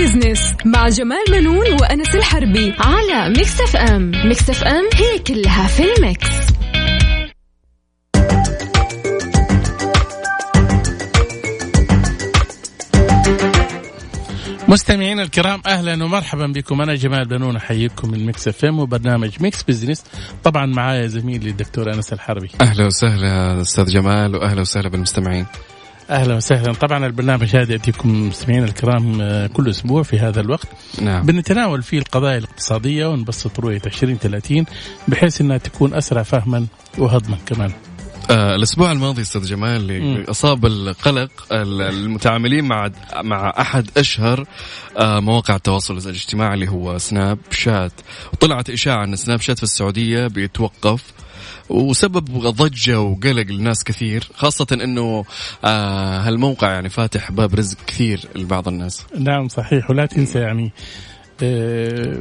Business مع جمال بنون وأنس الحربي على Mix FM Mix FM هي كلها في ال mix. مستمعينا الكرام أهلا ومرحبا بكم. أنا جمال بنون أحييكم من Mix FM وبرنامج Mix Business طبعا معايا زميلي الدكتور أنس الحربي. أهلا وسهلا أستاذ جمال واهلا وسهلا بالمستمعين. أهلا وسهلا. طبعا البرنامج هذا يأتيكم مستمعينا الكرام آه، كل أسبوع في هذا الوقت. نعم. بنتناول فيه القضايا الاقتصادية ونبسط رؤية 2030 بحيث إنها تكون أسرع فهما وهضما كمان. آه الأسبوع الماضي أستاذ جمال أصاب القلق ال- المتعاملين مع مع أحد أشهر آه مواقع التواصل الاجتماعي اللي هو سناب شات. وطلعت إشاعة إن سناب شات في السعودية بيتوقف وسبب ضجة وقلق لناس كثير خاصة إنه آه هالموقع يعني فاتح باب رزق كثير لبعض الناس. نعم صحيح. ولا تنسى يعني آه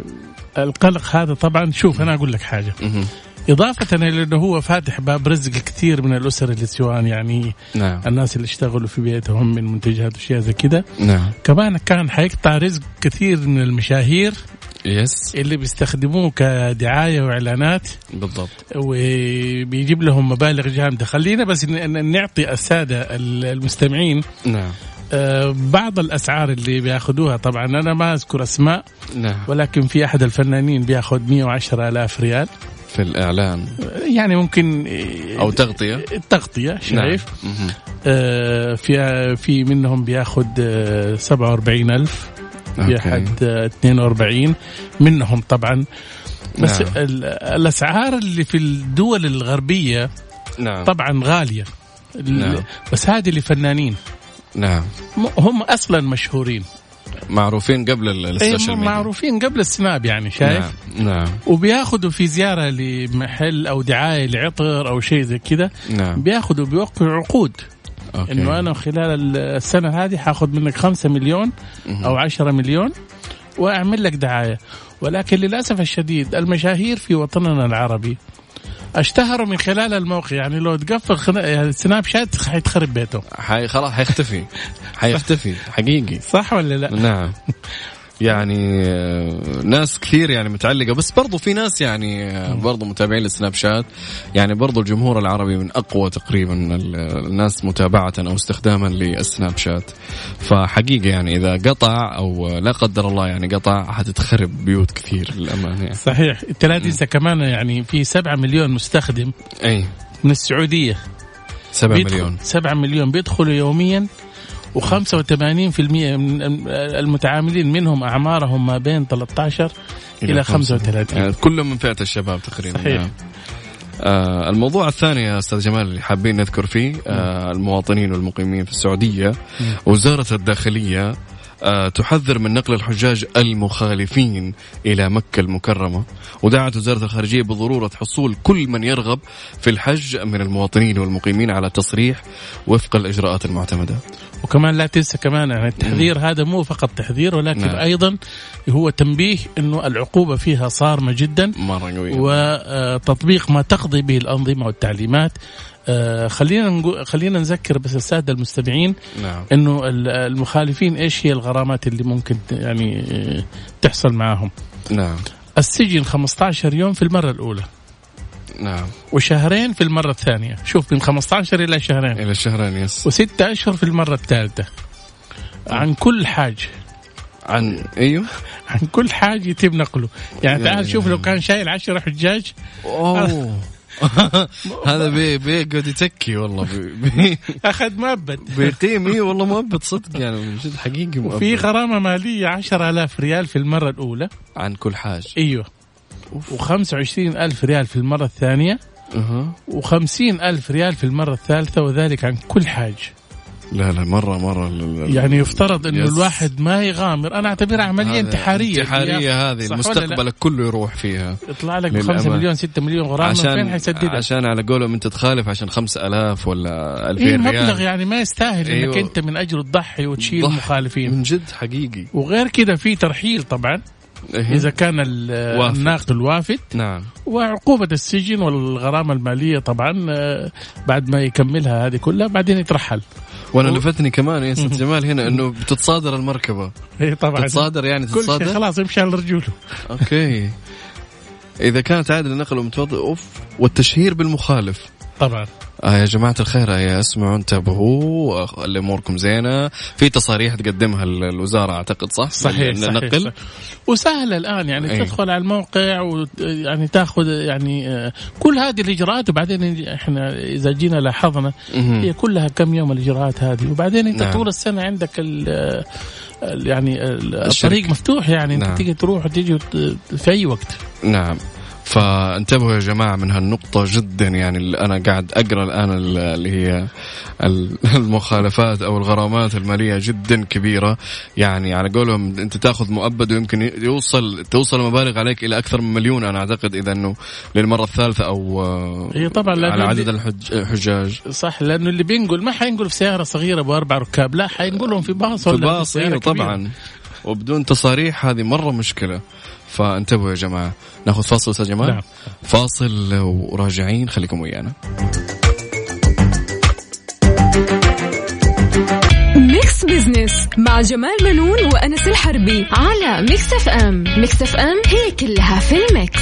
القلق هذا طبعا شوف أنا أقول لك مهم. إضافة إلى أنه هو فاتح باب رزق كثير من الأسر اللي سواء يعني نعم. الناس اللي اشتغلوا في بيتهم من منتجات وأشياء زي كذا نعم. كمان كان حيقطع رزق كثير من المشاهير يس اللي بيستخدموه كدعاية وإعلانات. بالضبط. وبيجيب لهم مبالغ جامدة. خلينا بس نعطي السادة المستمعين. نعم. آه، بعض الأسعار اللي بيأخذوها طبعا أنا ما أذكر أسماء نعم. ولكن في أحد الفنانين بيأخذ 110 ألاف ريال. في الإعلان. يعني ممكن أو تغطية. التغطية شايف نعم. آه، في في منهم بياخذ آه، 47000 في آه، 42 منهم طبعا. بس نعم. ال- الأسعار اللي في الدول الغربية نعم. طبعا غالية. ال- نعم. بس هذه لفنانين. نعم. هم أصلا مشهورين. معروفين قبل أي ال social media. معروفين قبل ال Snap يعني شايف؟ نعم نعم. وبياخذوا في زيارة لمحل أو دعاية لعطر أو شيء زي كذا نعم. بياخذوا بيوقعوا عقود Okay. إنه أنا خلال السنة هذه حاخذ منك 5 مليون. أو 10 مليون وأعمل لك دعاية. ولكن للأسف الشديد المشاهير في وطننا العربي اشتهروا من خلال الموقع يعني لو تقفل خنا... يعني Snapchat حيتخرب بيته. حي خلاص حيختفي. حيختفي حقيقي. صح ولا لا؟ نعم. يعني ناس كثير يعني متعلقة بس برضو في ناس يعني برضو متابعين لل Snapchat. يعني برضو الجمهور العربي من أقوى تقريبا ال- الناس متابعة أو استخداما للسناب شات. فحقيقة يعني إذا قطع أو لا قدر الله يعني قطع حتتخرب بيوت كثير للأمانة يعني. صحيح. انت لا تنسى كمان يعني في 7 مليون مستخدم أي. من السعودية. 7 بيدخل- مليون. 7 مليون بيدخلوا يوميا و85% من المتعاملين منهم أعمارهم ما بين 13 إلى 35 يعني كلهم من فئة الشباب تقريبا صحيح. نعم. آه الموضوع الثاني يا أستاذ جمال اللي حابين نذكر فيه آه المواطنين والمقيمين في السعودية وزاره الداخلية تحذر من نقل الحجاج المخالفين إلى مكة المكرمة ودعت وزارة الخارجية بضرورة حصول كل من يرغب في الحج من المواطنين والمقيمين على تصريح وفق الإجراءات المعتمدة. وكمان لا تنسى كمان يعني التحذير هذا مو فقط تحذير ولكن نعم. أيضا هو تنبيه إنه العقوبة فيها صارمة جدا مرة قوية. وتطبيق ما تقضي به الأنظمة والتعليمات آه، خلينا نقول خلينا نذكر بس السادة المستمعين نعم. إنه ال- المخالفين إيش هي الغرامات اللي ممكن يعني آه، تحصل معهم نعم. السجن 15 يوم في المرة الأولى. نعم. وشهرين في المرة الثانية. شوف من 15 إلى شهرين. إلى الشهرين يس. وستة أشهر في المرة الثالثة. عن كل حاج عن إيوه. عن كل حاج يتم نقله. يعني تعال شوف لو كان شايل 10 حجاج. أوه. هذا بي بيقعد يتكي والله. بي بي أخذ مؤبد. بيقيم إيه والله مؤبد صدق يعني من جد حقيقي مؤبد. وفي غرامة مالية 10000 ريال في المرة الأولى. عن كل حاج. أيوه. و25 ألف ريال في المرة الثانية. أها. و50 ألف ريال في المرة الثالثة وذلك عن كل حاج. لا لا مرة مرة ال- ال- يعني يفترض إنه. الواحد ما يغامر أنا أعتبرها عملية هذا انتحارية انتحارية هذه؟ مستقبلك كله يروح فيها يطلع لك ب للأمانة. 5 مليون 6 مليون غرامة فين حيسددها؟ عشان على قولهم أنت تخالف عشان 5000 ولا 2000 إيه ريال مبلغ يعني ما يستاهل إنك أيوه. أنت من اجله تضحي وتشيل مخالفين من جد حقيقي وغير كذا في ترحيل طبعا إيه. إذا كان ال- وافد. الناقل وافد نعم وعقوبة السجن والغرامة المالية طبعا آه، بعد ما يكملها هذه كلها بعدين يترحل وأنا لفتني كمان يا أستاذ جمال هنا إنه بتتصادر المركبة. إي طبعا. تتصادر يعني كل شيء تتصادر؟ خلاص يمشي على رجوله. أوكي. إذا كانت عادة النقل ومتوضئ أوف والتشهير بالمخالف. طبعا آه يا جماعة الخير يا اسمعوا انتبهوا آه، اموركم زينة في تصاريح تقدمها ال- الوزارة أعتقد صح؟ صحيح صحيح, النقل صحيح. وسهل الآن يعني أي. تدخل على الموقع ويعني تاخذ يعني آه، كل هذه الإجراءات وبعدين إحنا إذا جينا لاحظنا. هي كلها كم يوم الإجراءات هذه وبعدين أنت نعم. طول السنة عندك ال يعني. الطريق مفتوح يعني أنت نعم. تيجي تروح وتيجي وت- في أي وقت نعم فانتبهوا يا جماعة من هالنقطة جدا يعني اللي أنا قاعد أقرأ الآن ال- اللي هي ال- المخالفات أو الغرامات المالية جدا كبيرة. يعني على قولهم أنت تأخذ مؤبد ويمكن يوصل توصل مبالغ عليك إلى أكثر من مليون أنا أعتقد إذا أنه للمرة الثالثة أو آه، هي طبعا لأنه على عدد الحج- الحجاج. صح لأنه اللي بينقل ما حينقل في سيارة صغيرة باربع ركاب لا حينقلهم في باص في ولا باص أيوة كبيرة. طبعا. وبدون تصاريح هذه مرة مشكلة. فانتبهوا يا جماعة. ناخذ فاصل أستاذ جمال؟ نعم. فاصل وراجعين. خليكم ويانا. Mix Business مع جمال بنون وأنس الحربي على Mix FM Mix FM هي كلها في ال mix.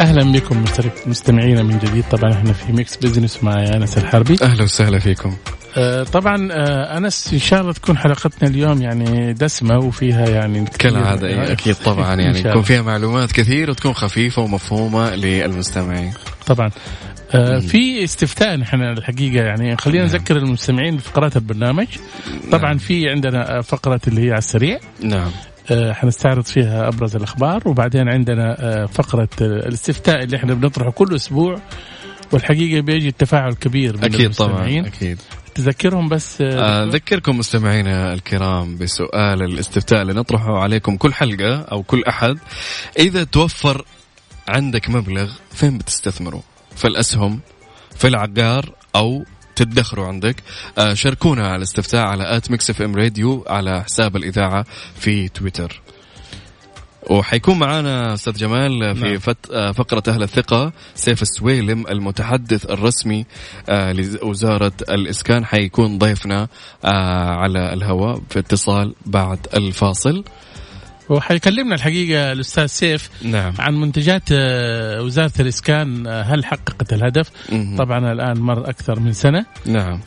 أهلا بكم مستمعينا من جديد. طبعا إحنا في Mix Business مع أنس الحربي. أهلا وسهلا فيكم. طبعا آه أنس إن شاء الله تكون حلقتنا اليوم يعني دسمة وفيها يعني كالعادة أيوة، أكيد طبعا يعني يكون. فيها معلومات كثير وتكون خفيفة ومفهومة للمستمعين. طبعا. آه في استفتاء نحن الحقيقة يعني خلينا نعم. نذكر المستمعين بفقرات البرنامج. طبعا نعم. في عندنا آه، فقرة اللي هي على السريع. نعم. آه، حنستعرض فيها أبرز الأخبار وبعدين عندنا آه، فقرة آه، الاستفتاء اللي إحنا بنطرحه كل أسبوع. والحقيقة بيجي التفاعل كبير من أكيد طبعا المستمعين. أكيد. تذكرهم بس؟ أذكركم مستمعينا الكرام بسؤال الاستفتاء اللي نطرحه عليكم كل حلقة أو كل أحد. إذا توفر عندك مبلغ فين بتستثمره في الأسهم في العقار أو تدخروا عندك؟ آه، شاركونا على الاستفتاء على at Mix FM Radio على حساب الإذاعة في تويتر. وحيكون معانا أستاذ جمال في نعم. فت... آه، فقرة أهل الثقة سيف السويلم المتحدث الرسمي آه، لوزارة الإسكان حيكون ضيفنا آه، على الهواء في اتصال بعد الفاصل وحيكلمنا الحقيقة الأستاذ سيف نعم عن منتجات وزارة الإسكان هل حققت الهدف؟ مهم. طبعا الآن مر أكثر من سنة نعم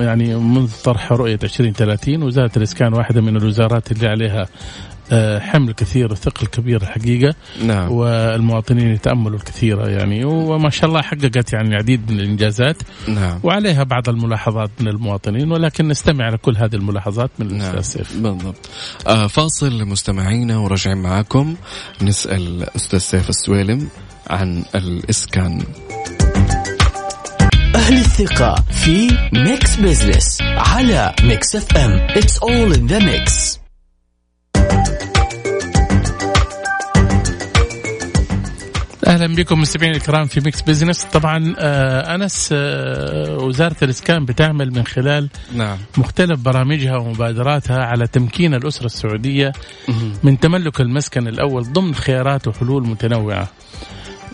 يعني منذ طرح رؤية 2030 وزارة الإسكان واحدة من الوزارات اللي عليها حمل كثير وثقل كبير الحقيقة. نعم. والمواطنين يتأملوا الكثير يعني. وما شاء الله حققت يعني العديد من الإنجازات. نعم. وعليها بعض الملاحظات من المواطنين ولكن نستمع على كل هذه الملاحظات من نعم. الأستاذ سيف. بالضبط. آه فاصل مستمعينا وراجعين معاكم. نسأل أستاذ سيف السويلم عن الإسكان. أهل الثقة في Mix Business على Mix FM It's all in the mix. أهلا بكم مستمعينا الكرام في Mix Business طبعا آه، أنس آه، وزارة الإسكان بتعمل من خلال نعم. مختلف برامجها ومبادراتها على تمكين الأسرة السعودية من تملك المسكن الأول ضمن خيارات وحلول متنوعة.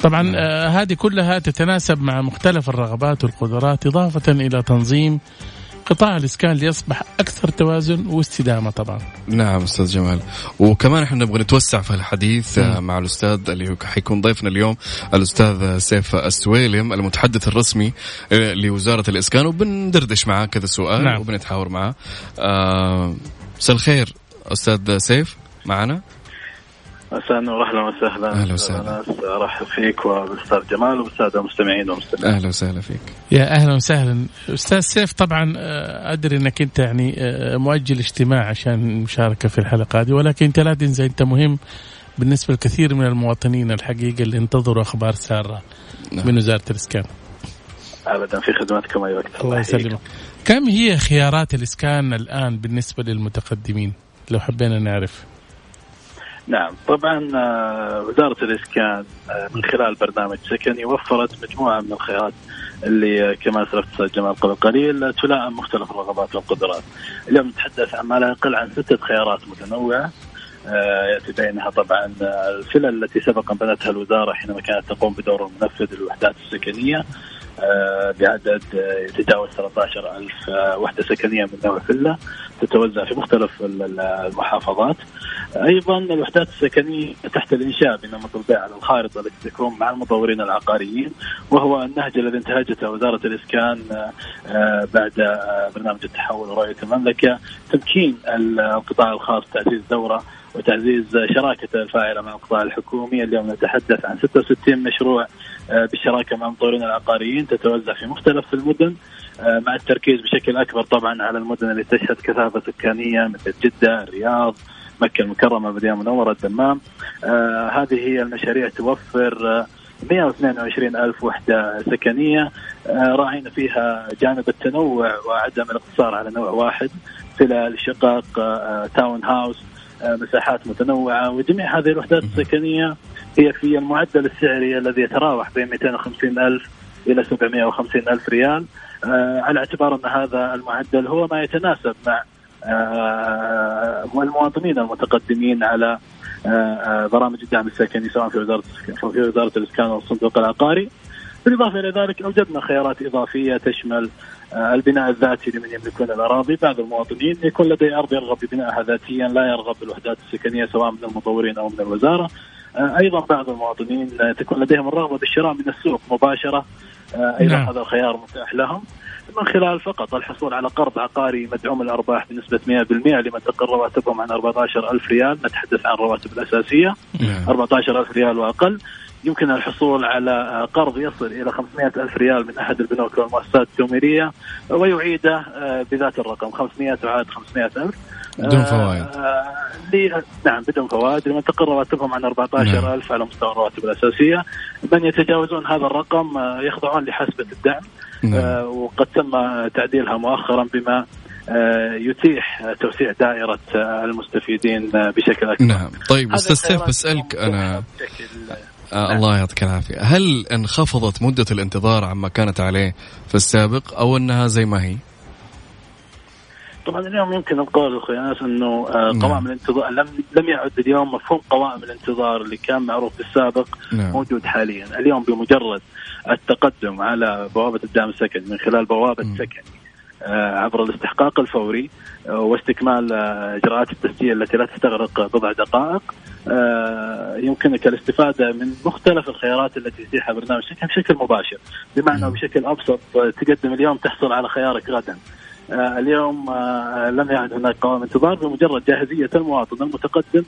طبعا آه هذه كلها تتناسب مع مختلف الرغبات والقدرات إضافة إلى تنظيم قطاع الإسكان ليصبح أكثر توازن واستدامة طبعا. نعم أستاذ جمال وكمان إحنا نبغى نتوسع في الحديث آه، مم. مع الأستاذ اللي حيكون ضيفنا اليوم الأستاذ سيف السويلم المتحدث الرسمي آه، لوزارة الإسكان وبندردش معاه كذا سؤال نعم. وبنتحاور معاه آه، مساء الخير أستاذ سيف معنا مساء النور أهلا وسهلا أهلا وسهلا. أرحب فيك وبالاستاذ جمال وبالساده المستمعين والمستمعين أهلا وسهلا فيك يا أهلا وسهلا أستاذ سيف طبعا آه، أدري إنك أنت يعني آه، مؤجل اجتماع عشان المشاركه في الحلقة هذه ولكن أنت لا تنسى أنت مهم بالنسبة لكثير من المواطنين الحقيقة اللي انتظروا أخبار سارة نعم. من وزارة الإسكان. ابدا في خدمتكم أي وقت الله. يسلمك. كم هي خيارات الإسكان الآن بالنسبة للمتقدمين؟ لو حبينا نعرف. نعم طبعا آه، وزارة الاسكان آه، من خلال برنامج سكني وفرت مجموعة من الخيارات اللي آه، كما أستاذ جمال قبل قليل تلائم مختلف الرغبات والقدرات. اليوم نتحدث عن ما لا يقل عن ستة خيارات متنوعة يأتي بينها طبعا الفلل التي سبق بنتها الوزارة حينما كانت تقوم بدور المنفذ للوحدات السكنية بعدد يتجاوز 13000 وحدة سكنية من نوع فيلا تتوزع في مختلف المحافظات. أيضا الوحدات السكنية تحت الإنشاء بنمط البيع على الخارطة التي تكون مع المطورين العقاريين وهو النهج الذي انتهجته وزارة الإسكان بعد برنامج التحول ورؤية المملكة تمكين القطاع الخاص تعزيز دورة وتعزيز شراكته الفاعله مع القطاع الحكومي اليوم نتحدث عن 66 مشروع بالشراكة مع المطورين العقاريين تتوزع في مختلف المدن مع التركيز بشكل أكبر طبعا على المدن اللي تشهد كثافة سكانية مثل جدة، الرياض، مكة المكرمة، المدينة المنوره، الدمام. آه هذه هي المشاريع توفر آه 122 ألف وحدة سكنية آه راعينا فيها جانب التنوع وعدم الاقتصار على نوع واحد تلال شقق آه تاون هاوس آه مساحات متنوعة وجميع هذه الوحدات السكنية هي في المعدل السعري الذي يتراوح بين 250 ألف إلى 750 ألف ريال. آه على اعتبار أن هذا المعدل هو ما يتناسب مع آه المواطنين المتقدمين على آه برامج الدعم السكني سواء في وزارة في وزارة الإسكان والصندوق العقاري. بالإضافة إلى ذلك أوجدنا خيارات إضافية تشمل البناء الذاتي لمن يملكون الأراضي. بعض المواطنين يكون لديه أرض يرغب ببنائها ذاتيا لا يرغب بالوحدات السكنية سواء من المطورين أو من الوزارة. أيضا بعض المواطنين تكون لديهم الرغبة بالشراء من السوق مباشرة. أيضا نعم. هذا الخيار متاح لهم. من خلال فقط الحصول على قرض عقاري مدعوم الأرباح بنسبة 100% لمن تقل رواتبهم عن 14000 ريال نتحدث عن الرواتب الأساسية. نعم. 14000 ريال وأقل. يمكن الحصول على قرض يصل إلى 500 ألف ريال من أحد البنوك والمؤسسات التمويليه ويعيده بذات الرقم 500 وعاد 500 ألف. بدون فوائد. آه نعم بدون فوائد. لمن تقر رواتبهم عن 14000 نعم. على مستوى الرواتب الأساسية. من يتجاوزون هذا الرقم آه يخضعون لحسبه الدعم نعم. آه وقد تم تعديلها مؤخرا بما آه يتيح توسيع دائرة المستفيدين بشكل أكبر. نعم. طيب أستاذ سيف بسألك أنا. آه نعم. الله يعطيك العافية هل انخفضت مدة الانتظار عما كانت عليه في السابق أو أنها زي ما هي؟ طبعا اليوم يمكن القول أخوي أنس إنه قوائم الانتظار لم لم يعد اليوم مفهوم قوائم الانتظار اللي كان معروف في السابق نعم. موجود حاليا، اليوم بمجرد التقدم على بوابة الدعم السكني من خلال بوابة سكني عبر الاستحقاق الفوري واستكمال إجراءات التسجيل التي لا تستغرق بضع دقائق يمكنك الاستفادة من مختلف الخيارات التي يتيحها برنامج سكن بشكل مباشر. بمعنى بشكل أبسط تقدم اليوم تحصل على خيارك غدا. آه اليوم آه لم يعد هناك قوام انتظار بمجرد جاهزية المواطن المتقدم.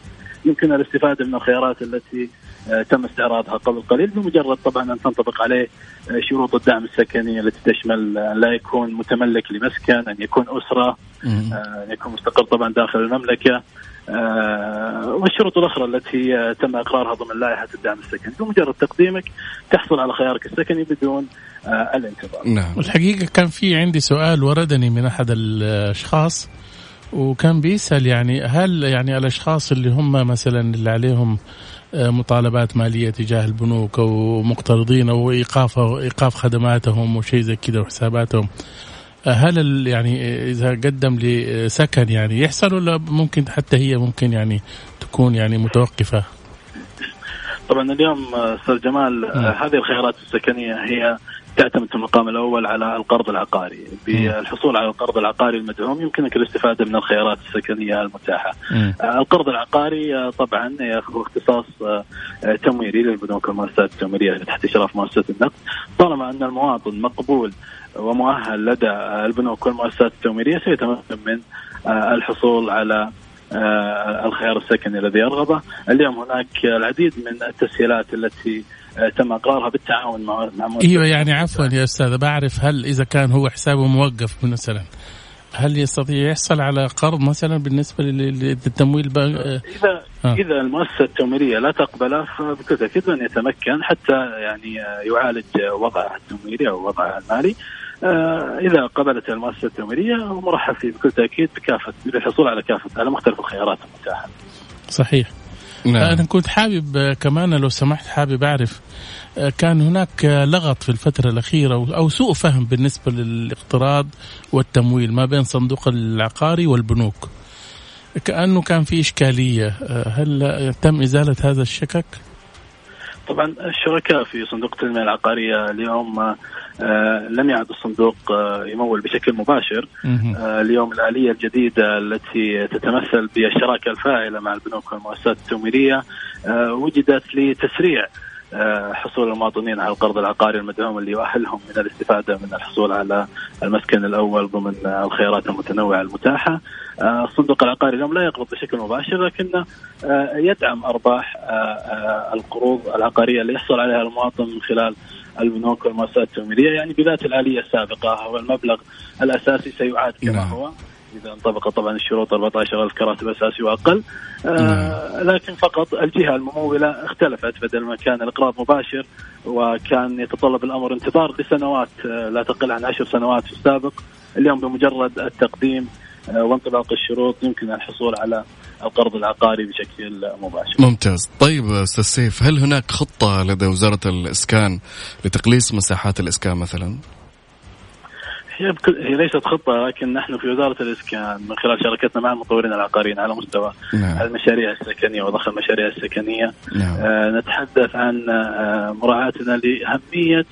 يمكن الاستفادة من الخيارات التي آه تم استعراضها قبل قليل. بمجرد طبعا أن تنطبق عليه شروط الدعم السكني التي تشمل ان لا يكون متملك لمسكن أن يكون أسرة أن يكون مستقر طبعا داخل المملكة. آه والشروط الأخرى التي آه تم إقرارها ضمن لائحة الدعم السكني بمجرد تقديمك تحصل على خيارك السكني بدون آه الانتظار. نعم. والحقيقة كان في عندي سؤال وردني من أحد الأشخاص وكان بيسأل يعني هل يعني الأشخاص اللي هم مثلا اللي عليهم مطالبات مالية تجاه البنوك أو مقترضين أو ايقاف إيقاف خدماتهم وشيء زي كذا وحساباتهم هل يعني إذا قدم لي سكن يعني يحصل ولا ممكن حتى هي ممكن يعني تكون يعني متوقفة؟ طبعا اليوم أستاذ جمال م. هذه الخيارات السكنية هي تعتمد في المقام الأول على القرض العقاري، بالحصول على القرض العقاري المدعوم يمكنك الاستفادة من الخيارات السكنية المتاحة. م. القرض العقاري طبعا هو اختصاص تمويلي للبنوك والمؤسسات التمويلية تحت إشراف مؤسسة النقد، طالما أن المواطن مقبول ومؤهل لدى البنوك والمؤسسات التمويلية سيتمكن من الحصول على الخيار السكني الذي يرغبه، اليوم هناك العديد من التسهيلات التي تم إقرارها بالتعاون مع مع أيوه يعني عفوا يا أستاذ بعرف هل إذا كان هو حسابه موقف مثلا هل يستطيع يحصل على قرض مثلا بالنسبة للتمويل إذا آه. إذا المؤسسة التمويلية لا تقبله فبكل تأكيد ان يتمكن حتى يعني يعالج وضعه التمويلي أو وضعه المالي. آه إذا قبلت المؤسسة التمويلية مرحب فيه بكل تأكيد بكافه للحصول على كافة على مختلف الخيارات المتاحة. صحيح. نعم. أنا كنت حابب كمان لو سمحت حابب أعرف كان هناك لغط في الفترة الأخيرة أو سوء فهم بالنسبة للاقتراض والتمويل ما بين صندوق العقاري والبنوك كأنه كان في إشكالية آه، هل تم إزالة هذا الشكك؟ طبعا الشركاء في صندوق التنمية العقارية اليوم آه، لم يعد الصندوق آه، يمول بشكل مباشر. آه، اليوم الآلية الجديدة التي تتمثل بالشراكة الفاعلة مع البنوك والمؤسسات التمويلية وجدت لتسريع حصول المواطنين على القرض العقاري المدعوم اللي يؤهلهم من الاستفادة من الحصول على المسكن الأول ضمن الخيارات المتنوعة المتاحة. الصندوق العقاري اليوم لا يقبض بشكل مباشر لكنه يدعم أرباح القروض العقارية اللي يحصل عليها المواطن من خلال البنوك والمؤسسات التمويليه يعني بذات الآلية السابقة هو المبلغ الأساسي سيعاد كما نعم. هو إذا انطبق طبعا الشروط 14000 كراتب اساسي وأقل آه نعم. لكن فقط الجهة الممولة اختلفت بدل ما كان الإقراض مباشر وكان يتطلب الأمر انتظار لسنوات آه لا تقل عن عشر سنوات في السابق اليوم بمجرد التقديم آه وانطلاق الشروط يمكن الحصول على القرض العقاري بشكل مباشر. ممتاز، طيب أستاذ سيف هل هناك خطة لدى وزارة الإسكان لتقليص مساحات الإسكان مثلا؟ هي, هي ليست خطة لكن نحن في وزارة الاسكان من خلال شراكتنا مع المطورين العقاريين على مستوى نعم. المشاريع السكنية وضخ المشاريع السكنية نعم. آه نتحدث عن آه مراعاتنا لأهمية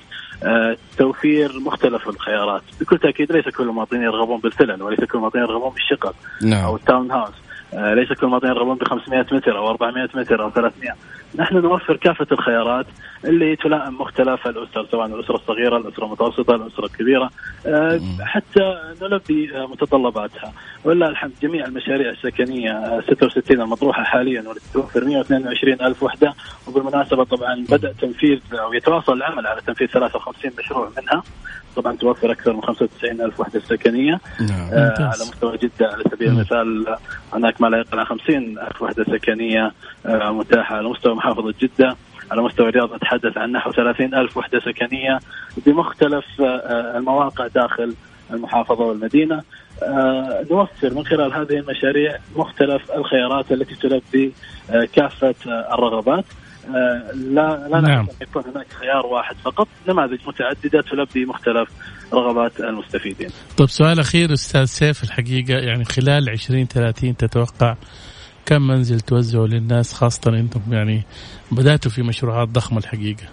آه توفير مختلف الخيارات بكل تأكيد ليس كل المواطنين يرغبون بالفلل وليس كل المواطنين يرغبون بالشقق نعم. أو التاون هاوس ليس كل المواطنين يرغبون ب 500 متر أو 400 متر أو 300 نحن نوفر كافة الخيارات اللي تلائم مختلف الأسر سواء الأسرة الصغيرة، الأسرة المتوسطة، الأسرة الكبيرة آه، حتى نلبي متطلباتها. ولله الحمد جميع المشاريع السكنية 66 المطروحة حاليا والتي توفر 122 ألف وحدة. وبالمناسبة طبعا بدأ تنفيذ أو يتواصل العمل على تنفيذ 53 مشروع منها. طبعا توفر أكثر من 95 ألف وحدة سكنية. نعم. آه على مستوى جدة على سبيل المثال هناك ما لا يقل عن 50 ألف وحدة سكنية آه متاحة على مستوى محافظة جدة. على مستوى الرياض نتحدث عن نحو 30 ألف وحدة سكنية بمختلف آه، المواقع داخل المحافظة والمدينة. آه، نوفر من خلال هذه المشاريع مختلف الخيارات التي تلبي آه، كافة الرغبات. لا لا نعم. يكون هناك خيار واحد فقط نماذج متعددة تلبي مختلف رغبات المستفيدين. طيب سؤال أخير أستاذ سيف الحقيقة يعني خلال 20 30 تتوقع كم منزل توزعوا للناس خاصة أنتم يعني بدأتوا في مشروعات ضخمة الحقيقة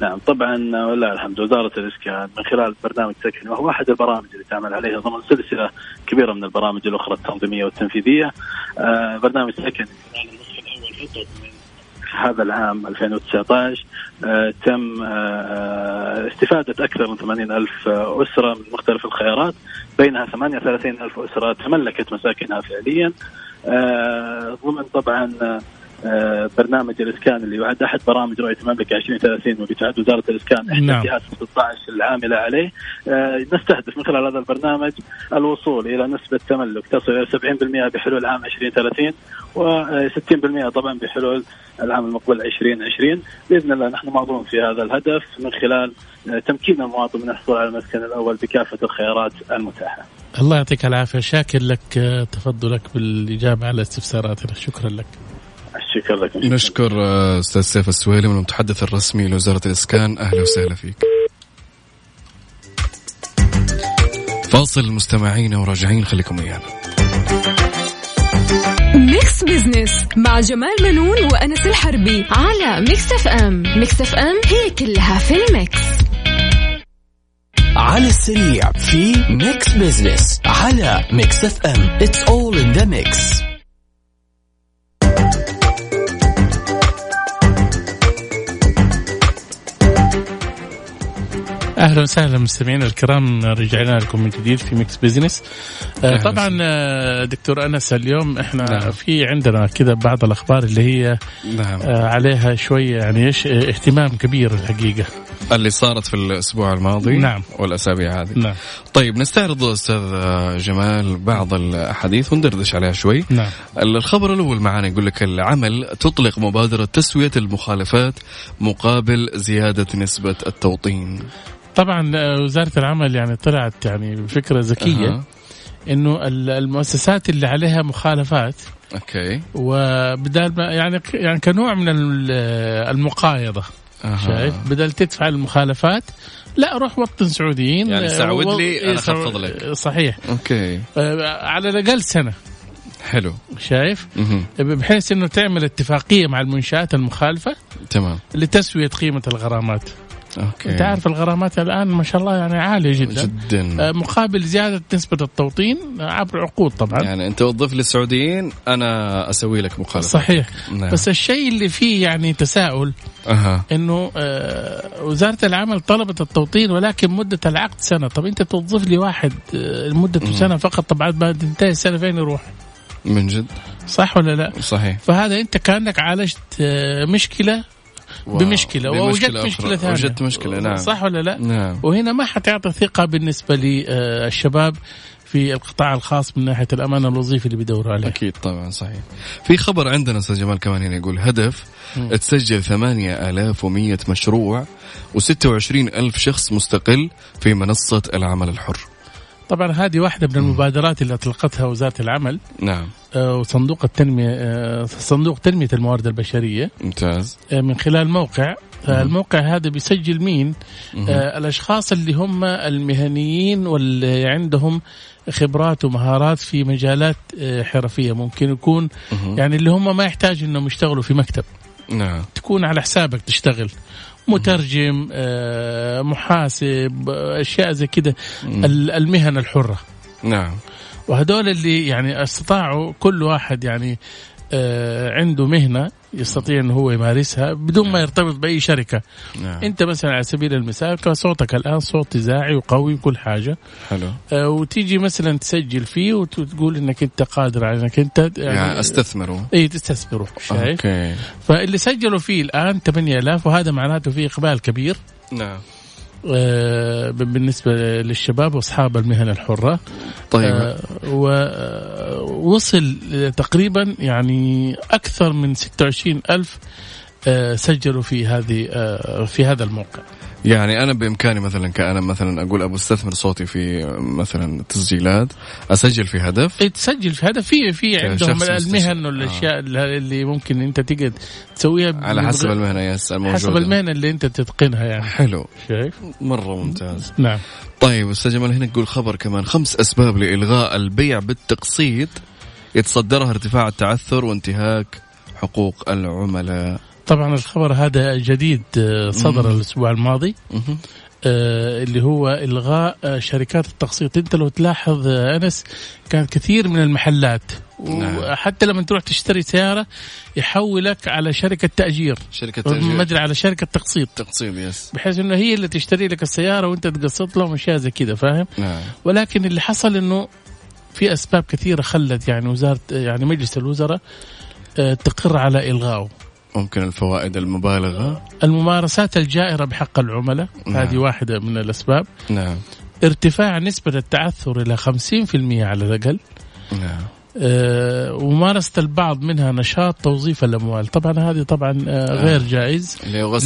نعم طبعا ولله الحمد وزارة الاسكان من خلال برنامج سكن وهو احد البرامج اللي تعمل عليها ضمن سلسلة كبيرة من البرامج الأخرى التنظيمية والتنفيذية آه برنامج سكن خلال هذا العام 2019 آه تم آه, آه، استفادة أكثر من 80 ألف أسرة من مختلف الخيارات بينها 38 ألف أسرة تملكت مساكنها فعليا ضمن طبعا برنامج الإسكان اللي يعد أحد برامج رؤيه المملكة 2030 واللي تعد وزارة الإسكان إحدى نعم. الجهات 16 العاملة عليه آه، نستهدف من خلال هذا البرنامج الوصول إلى نسبة تملك تصل إلى 70% بحلول عام 2030 و60% طبعا بحلول العام المقبل 2020 بإذن الله نحن معظوم في هذا الهدف من خلال تمكين المواطن من الحصول على المسكن الأول بكافة الخيارات المتاحة. الله يعطيك العافية شاكر لك آه، تفضلك بالإجابة على استفساراتنا شكرا لك. شكرا لك نشكر آه، أستاذ سيف السويلي من المتحدث الرسمي لوزارة الإسكان أهلا وسهلا فيك. فاصل مستمعينا وراجعين خليكم ويانا. Mix Business مع جمال بنون وأنس الحربي على Mix FM، Mix FM هي كلها في ال mix. على السريع في Mix Business على Mix FM It's all in the mix أهلا وسهلا مستمعينا الكرام رجعنا لكم من جديد في Mix Business آه طبعا آه، دكتور أنس اليوم إحنا نعم. في عندنا كذا بعض الأخبار اللي هي نعم. آه عليها شوية يعني إيش اهتمام كبير الحقيقة. اللي صارت في الأسبوع الماضي نعم. والأسابيع هذه. نعم. طيب نستعرض أستاذ جمال بعض الأحاديث وندردش عليها شوي. نعم. الخبر الأول معنا يقول لك العمل تطلق مبادرة تسوية المخالفات مقابل زيادة نسبة التوطين. طبعا آه، وزارة العمل يعني طلعت يعني بفكرة ذكية أه. إنه المؤسسات اللي عليها مخالفات okay. وبدال ما يعني يعني كنوع من المقايضة أه. شايف؟ بدل تدفع المخالفات لا روح وطن سعوديين يعني سعود لي أنا اخفض لك. صحيح. Okay. آه على الأقل سنة. حلو. شايف؟ مهم. بحيث إنه تعمل اتفاقية مع المنشآت المخالفة تمام. لتسوية قيمة الغرامات. أوكي. انت عارف الغرامات الآن ما شاء الله يعني عالية جدا. جدا. آه، مقابل زيادة نسبة التوطين عبر عقود طبعا. يعني أنت وظف لي السعوديين أنا أسوي لك مخالفة. صحيح. نعم. بس الشيء اللي فيه يعني تساؤل أها. إنه آه، وزارة العمل طلبت التوطين ولكن مدة العقد سنة. طب أنت توظف لي واحد آه، مدته سنة فقط طبعا بعد تنتهي السنة فين يروح؟ من جد؟ صح ولا لا؟ صحيح. فهذا أنت كأنك عالجت آه، مشكلة واو. بمشكلة. ووجدت. مشكلة ثانية. وجدت مشكلة نعم. صح ولا لا؟ نعم. وهنا ما حتعطي ثقة بالنسبة للشباب في القطاع الخاص من ناحية الأمان الوظيفي اللي بيدوروا عليه أكيد طبعا صحيح. في خبر عندنا أستاذ جمال كمان هنا يقول هدف تسجل 8100 مشروع و26 ألف شخص مستقل في منصة العمل الحر. طبعا هذه واحدة من المبادرات اللي أطلقتها وزارة العمل. نعم. آه، وصندوق التنمية آه، صندوق تنمية الموارد البشرية. ممتاز. آه، من خلال موقع. الموقع هذا بيسجل مين؟ آه الأشخاص اللي هم المهنيين واللي عندهم خبرات ومهارات في مجالات آه حرفية. ممكن يكون يعني اللي هم ما يحتاج إنهم يشتغلوا في مكتب. نعم. تكون على حسابك تشتغل. مترجم آه محاسب آه، أشياء زي كده. ال- المهن الحرة. نعم. وهدول اللي يعني استطاعوا كل واحد يعني عنده مهنة يستطيع إنه هو يمارسها بدون ما يرتبط بأي شركة. نعم. أنت مثلا على سبيل المثال كصوتك الآن صوت إذاعي وقوي وكل حاجة. حلو. آه وتيجي مثلا تسجل فيه وتقول إنك أنت قادر على إنك أنت يعني استثمروا اي تستثمره شايف؟ أوكي. فاللي سجلوا فيه الآن 8000 وهذا معناته فيه إقبال كبير. نعم. آه بالنسبة للشباب وأصحاب المهن الحرة. طيب. آه، ووصل تقريبا يعني أكثر من 26 ألف آه، سجلوا في هذه آه، في هذا الموقع. يعني أنا بإمكاني مثلا كأنا مثلا أقول أبو استثمر صوتي في مثلا تسجيلات أسجل في هدف؟ إيه، تسجل في هذا في في عندهم المهن. والأشياء اللي ممكن أنت تقدر تسويها على حسب المهنة يس الموجودة. حسب المهنة اللي أنت تتقنها يعني. حلو. شايف؟ مرة ممتاز. نعم. طيب أستاذ جمال هنا تقول خبر كمان. خمس أسباب لإلغاء البيع بالتقسيط يتصدرها ارتفاع التعثر وانتهاك حقوق العملاء. طبعا الخبر هذا جديد آه، صدر الأسبوع الماضي. آه، اللي هو إلغاء آه، شركات التقسيط. أنت لو تلاحظ أنس كان كثير من المحلات نعم. وحتى لما تروح تشتري سيارة يحولك على شركة تأجير. شركة تأجير. ما ادري على شركة تقسيط. تقسيط يس بحيث إنه هي اللي تشتري لك السيارة وأنت تقسط لهم أشياء زي كذا فاهم؟ نعم. ولكن اللي حصل إنه في أسباب كثيرة خلت يعني وزارة يعني مجلس الوزراء تقر على إلغائه. ممكن الفوائد المبالغة. الممارسات الجائرة بحق العملاء نعم. هذه واحدة من الأسباب. نعم. ارتفاع نسبة التعثر إلى 50% على الأقل. نعم. آه، وممارسة البعض منها نشاط توظيف الأموال. طبعا هذه طبعا آه، غير جائز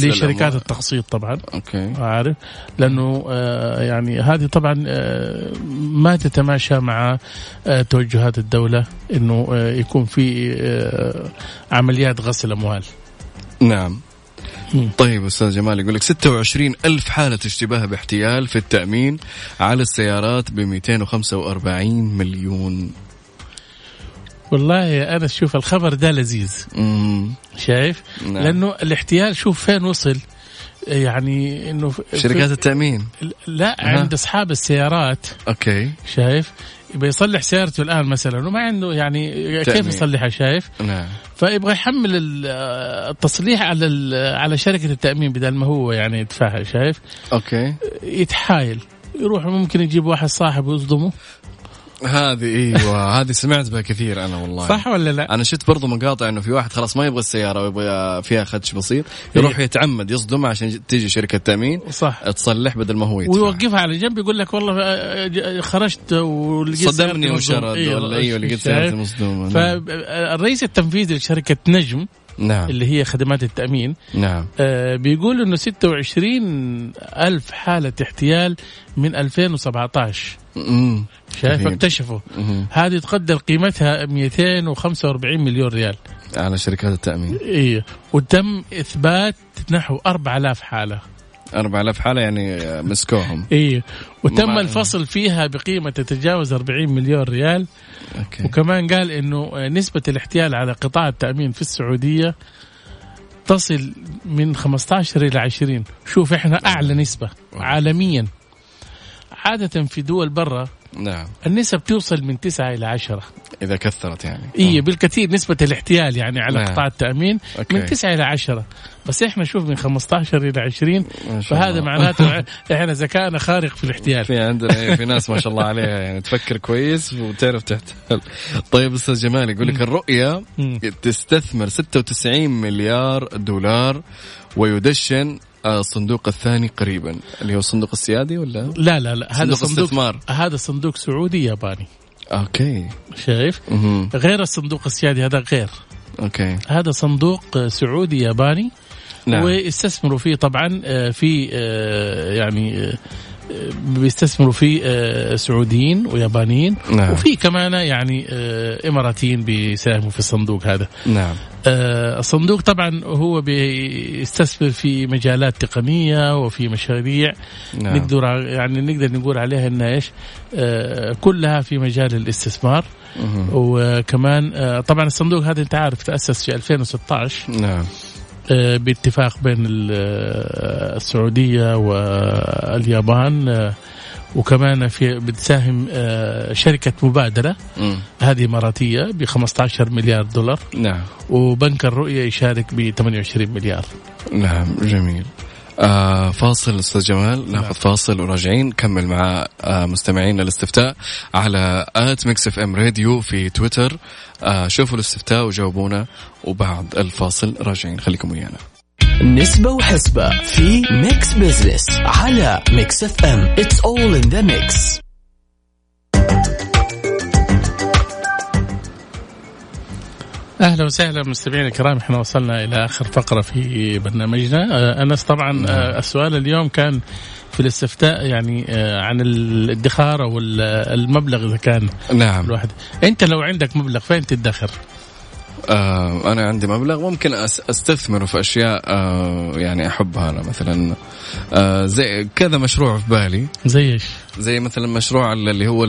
لشركات. التقسيط طبعا. أوكي. عارف؟ لأنه آه، يعني هذه طبعا ما تتماشى مع توجهات الدولة أنه يكون في عمليات غسل أموال. نعم. طيب أستاذ جمال يقول لك 26 ألف حالة اشتباه باحتيال في التأمين على السيارات ب 245 مليون. والله أنا شوف الخبر ده لذيذ. مم. شايف؟ نعم. لأنه الاحتيال شوف فين وصل. يعني إنه شركات التأمين. لا. عند أصحاب السيارات. أوكي. شايف؟ يبغى يصلح سيارته الآن مثلا وما عنده يعني كيف. يصلحها شايف؟ نعم. فيبغى يحمل ال- التصليح على على شركة التأمين بدل ما هو يعني يدفعها شايف؟ أوكي. يتحايل يروح ممكن يجيب واحد صاحب ويصدمه. هذه إيوه هذه سمعت بها كثير أنا والله صح ولا لا؟ أنا شفت برضو مقاطع إنه في واحد خلاص ما يبغى السيارة ويبغى فيها خدش بسيط يروح إيه. يتعمد يصدم عشان تيجي شركة تأمين صح تصلح بدل ما هو يدفع ويوقفها على جنب يقول لك والله آه، خرجت ولقيت صدمني وشرد مصدومة. ولا أيوه لقيت؟ سيارتي مصدومة نعم. فالرئيس التنفيذي لشركة نجم نعم اللي هي خدمات التأمين نعم آه، بيقول إنه 26 ألف حالة احتيال من 2017 مم. شايف. اكتشفوا. هذه تقدر قيمتها 245 مليون ريال. على شركات التأمين. إيه. وتم إثبات نحو 4000 حالة. 4000 حالة يعني مسكوهم. إيه. وتم مع- الفصل فيها بقيمة تتجاوز 40 مليون ريال. Okay. وكمان قال إنه نسبة الاحتيال على قطاع التأمين في السعودية تصل من 15 إلى 20 شوف إحنا أعلى نسبة عالميا. عادة في دول برا نعم. النسب توصل من 9 إلى 10 إذا كثرت يعني. اي بالكثير نسبة الاحتيال يعني على نعم. قطاع التأمين okay. من 9 إلى 10 بس إحنا شوف من 15 إلى 20 ما شاء فهذا. معناته إحنا ذكائنا خارق في الاحتيال. في عندنا إيه، في ناس ما شاء الله عليها يعني. تفكر كويس وتعرف تحتال طيب أستاذ جمال يقول لك الرؤية. تستثمر 96 مليار دولار ويدشن آه، الصندوق الثاني قريبا. اللي هو الصندوق السيادي ولا؟ لا لا لا. هذا صندوق استثمار. هذا صندوق سعودي ياباني. okay. شايف. غير الصندوق السيادي هذا غير. okay. هذا صندوق سعودي ياباني. نعم. ويستثمروا فيه طبعا آه، في آه، يعني آه، بيستثمروا فيه آه، سعوديين ويابانيين. نعم. وفي كمان يعني آه، إماراتيين بيساهموا في الصندوق هذا. نعم. آه، الصندوق طبعا هو بيستثمر في مجالات تقنية وفي مشاريع. نعم. نقدر يعني نقدر نقول عليها إنها إيش؟ آه، كلها في مجال الاستثمار. مهم. وكمان آه، طبعا الصندوق هذا أنت عارف تأسس في 2016 نعم. آه، باتفاق بين ال- آه، السعودية واليابان. آه، وكمان في بتساهم آه، شركة مبادرة. مم. هذه اماراتيه ب 15 مليار دولار. نعم. وبنك الرؤية يشارك ب 28 مليار. نعم جميل. آه فاصل أستاذ جمال. ناخذ فاصل وراجعين. نكمل مع آه مستمعينا الاستفتاء على at Mix FM Radio في تويتر. آه شوفوا الاستفتاء وجاوبونا. وبعد الفاصل راجعين. خليكم ويانا. نسبة وحسبة في Mix Business على Mix FM it's all in the mix. أهلا وسهلا مستمعينا الكرام. إحنا وصلنا إلى آخر فقرة في برنامجنا. آه، أنس طبعا آه، السؤال اليوم كان في الاستفتاء يعني آه، عن الادخار أو ال- المبلغ إذا كان نعم. الواحد. أنت لو عندك مبلغ فين تدخر؟ آه أنا عندي مبلغ ممكن أستثمره في أشياء آه يعني أحبها أنا مثلا آه زي كذا مشروع في بالي زي إيش؟ زي مثلا مشروع اللي هو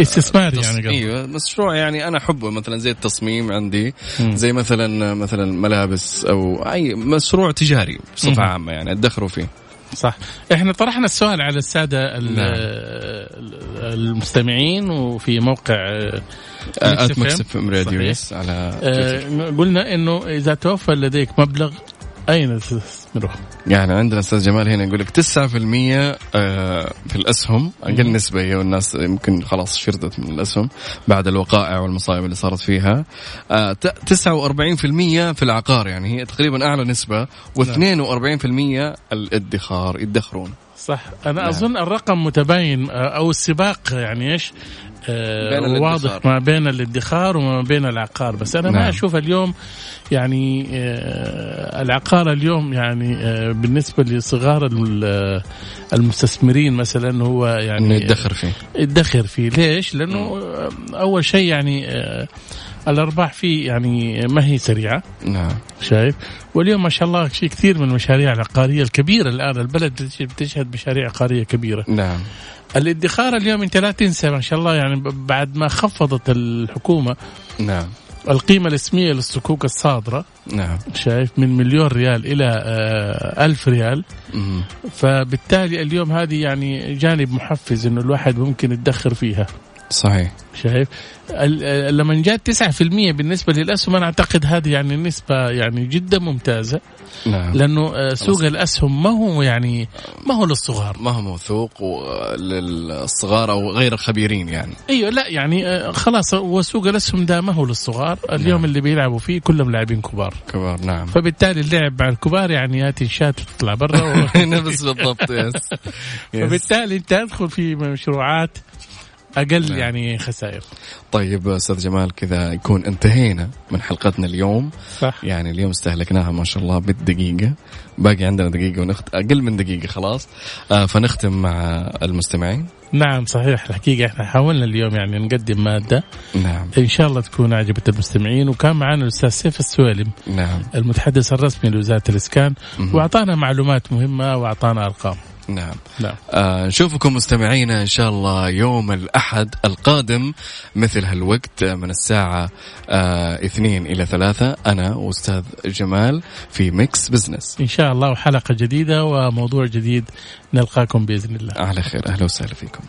استثماري يعني. إيوه مشروع يعني أنا أحبه مثلا زي التصميم عندي. زي مثلا مثلا ملابس أو أي مشروع تجاري بصفة. عامة يعني ادخروا فيه صح إحنا طرحنا السؤال على السادة ال- نعم. المستمعين وفي موقع at FM. Mix FM Radio. yes على آه،. قلنا إنه إذا توفر لديك مبلغ أين تستثمره؟ يعني عندنا أستاذ جمال هنا يقول لك 9% آه، في الأسهم أقل. نسبة هي والناس يمكن خلاص شردت من الأسهم بعد الوقائع والمصايب اللي صارت فيها آه، ت- 49% في العقار يعني هي تقريبا أعلى نسبة و42% الادخار يدخرون صح أنا نعم. أظن الرقم متباين آه، أو السباق يعني إيش آه، بين الادخار. واضح ما بين الادخار وما بين العقار بس أنا نعم. ما أشوف اليوم يعني آه، العقار اليوم يعني آه، بالنسبة لصغار الم- المستثمرين مثلا هو يعني يدخر فيه يدخر فيه ليش؟ لأنه آه، أول شيء يعني آه، الأرباح فيه يعني ما هي سريعة. نعم. شايف؟ واليوم ما شاء الله في كثير من المشاريع العقارية الكبيرة الآن. البلد بتشهد مشاريع عقارية كبيرة. نعم. الادخار اليوم انت لا تنسى ما شاء الله. يعني بعد ما خفضت الحكومة نعم. القيمة الاسمية للصكوك الصادرة نعم. شايف؟ من مليون ريال إلى آه، ألف ريال. مم. فبالتالي اليوم هذه يعني جانب محفز إنه الواحد ممكن يدخر فيها. صحيح. شايف؟ لما جاءت 9% بالنسبة للأسهم أنا أعتقد هذه يعني نسبة يعني جدا ممتازة. نعم. لأنه آه، سوق الأسهم ما هو يعني ما هو للصغار. ما هو موثوق للصغار أو غير الخبيرين يعني. أيوه لا يعني آه، خلاص هو سوق الأسهم ده ما هو للصغار. اليوم نعم. اللي بيلعبوا فيه كلهم لاعبين كبار. كبار نعم. فبالتالي اللعب مع الكبار يعني يا تنشات تطلع برا و... نفس بالضبط يس يس. فبالتالي أنت ادخل في مشروعات أقل نعم. يعني خسائر. طيب أستاذ جمال كذا يكون انتهينا من حلقتنا اليوم. صح. يعني اليوم استهلكناها ما شاء الله بالدقيقة. باقي عندنا دقيقة ونخت... أقل من دقيقة خلاص. آه فنختم مع المستمعين. نعم صحيح الحقيقة إحنا حاولنا اليوم يعني نقدم مادة. نعم. إن شاء الله تكون عجبت المستمعين. وكان معنا الأستاذ سيف السويلم. نعم. المتحدث الرسمي لوزارة الإسكان. وأعطانا معلومات مهمة وأعطانا أرقام. نعم. نعم. آه نشوفكم مستمعينا إن شاء الله يوم الأحد القادم مثل هالوقت من الساعة آه اثنين إلى ثلاثة. أنا واستاذ جمال في Mix Business إن شاء الله وحلقة جديدة وموضوع جديد نلقاكم بإذن الله. على خير. أهلا وسهلا فيكم.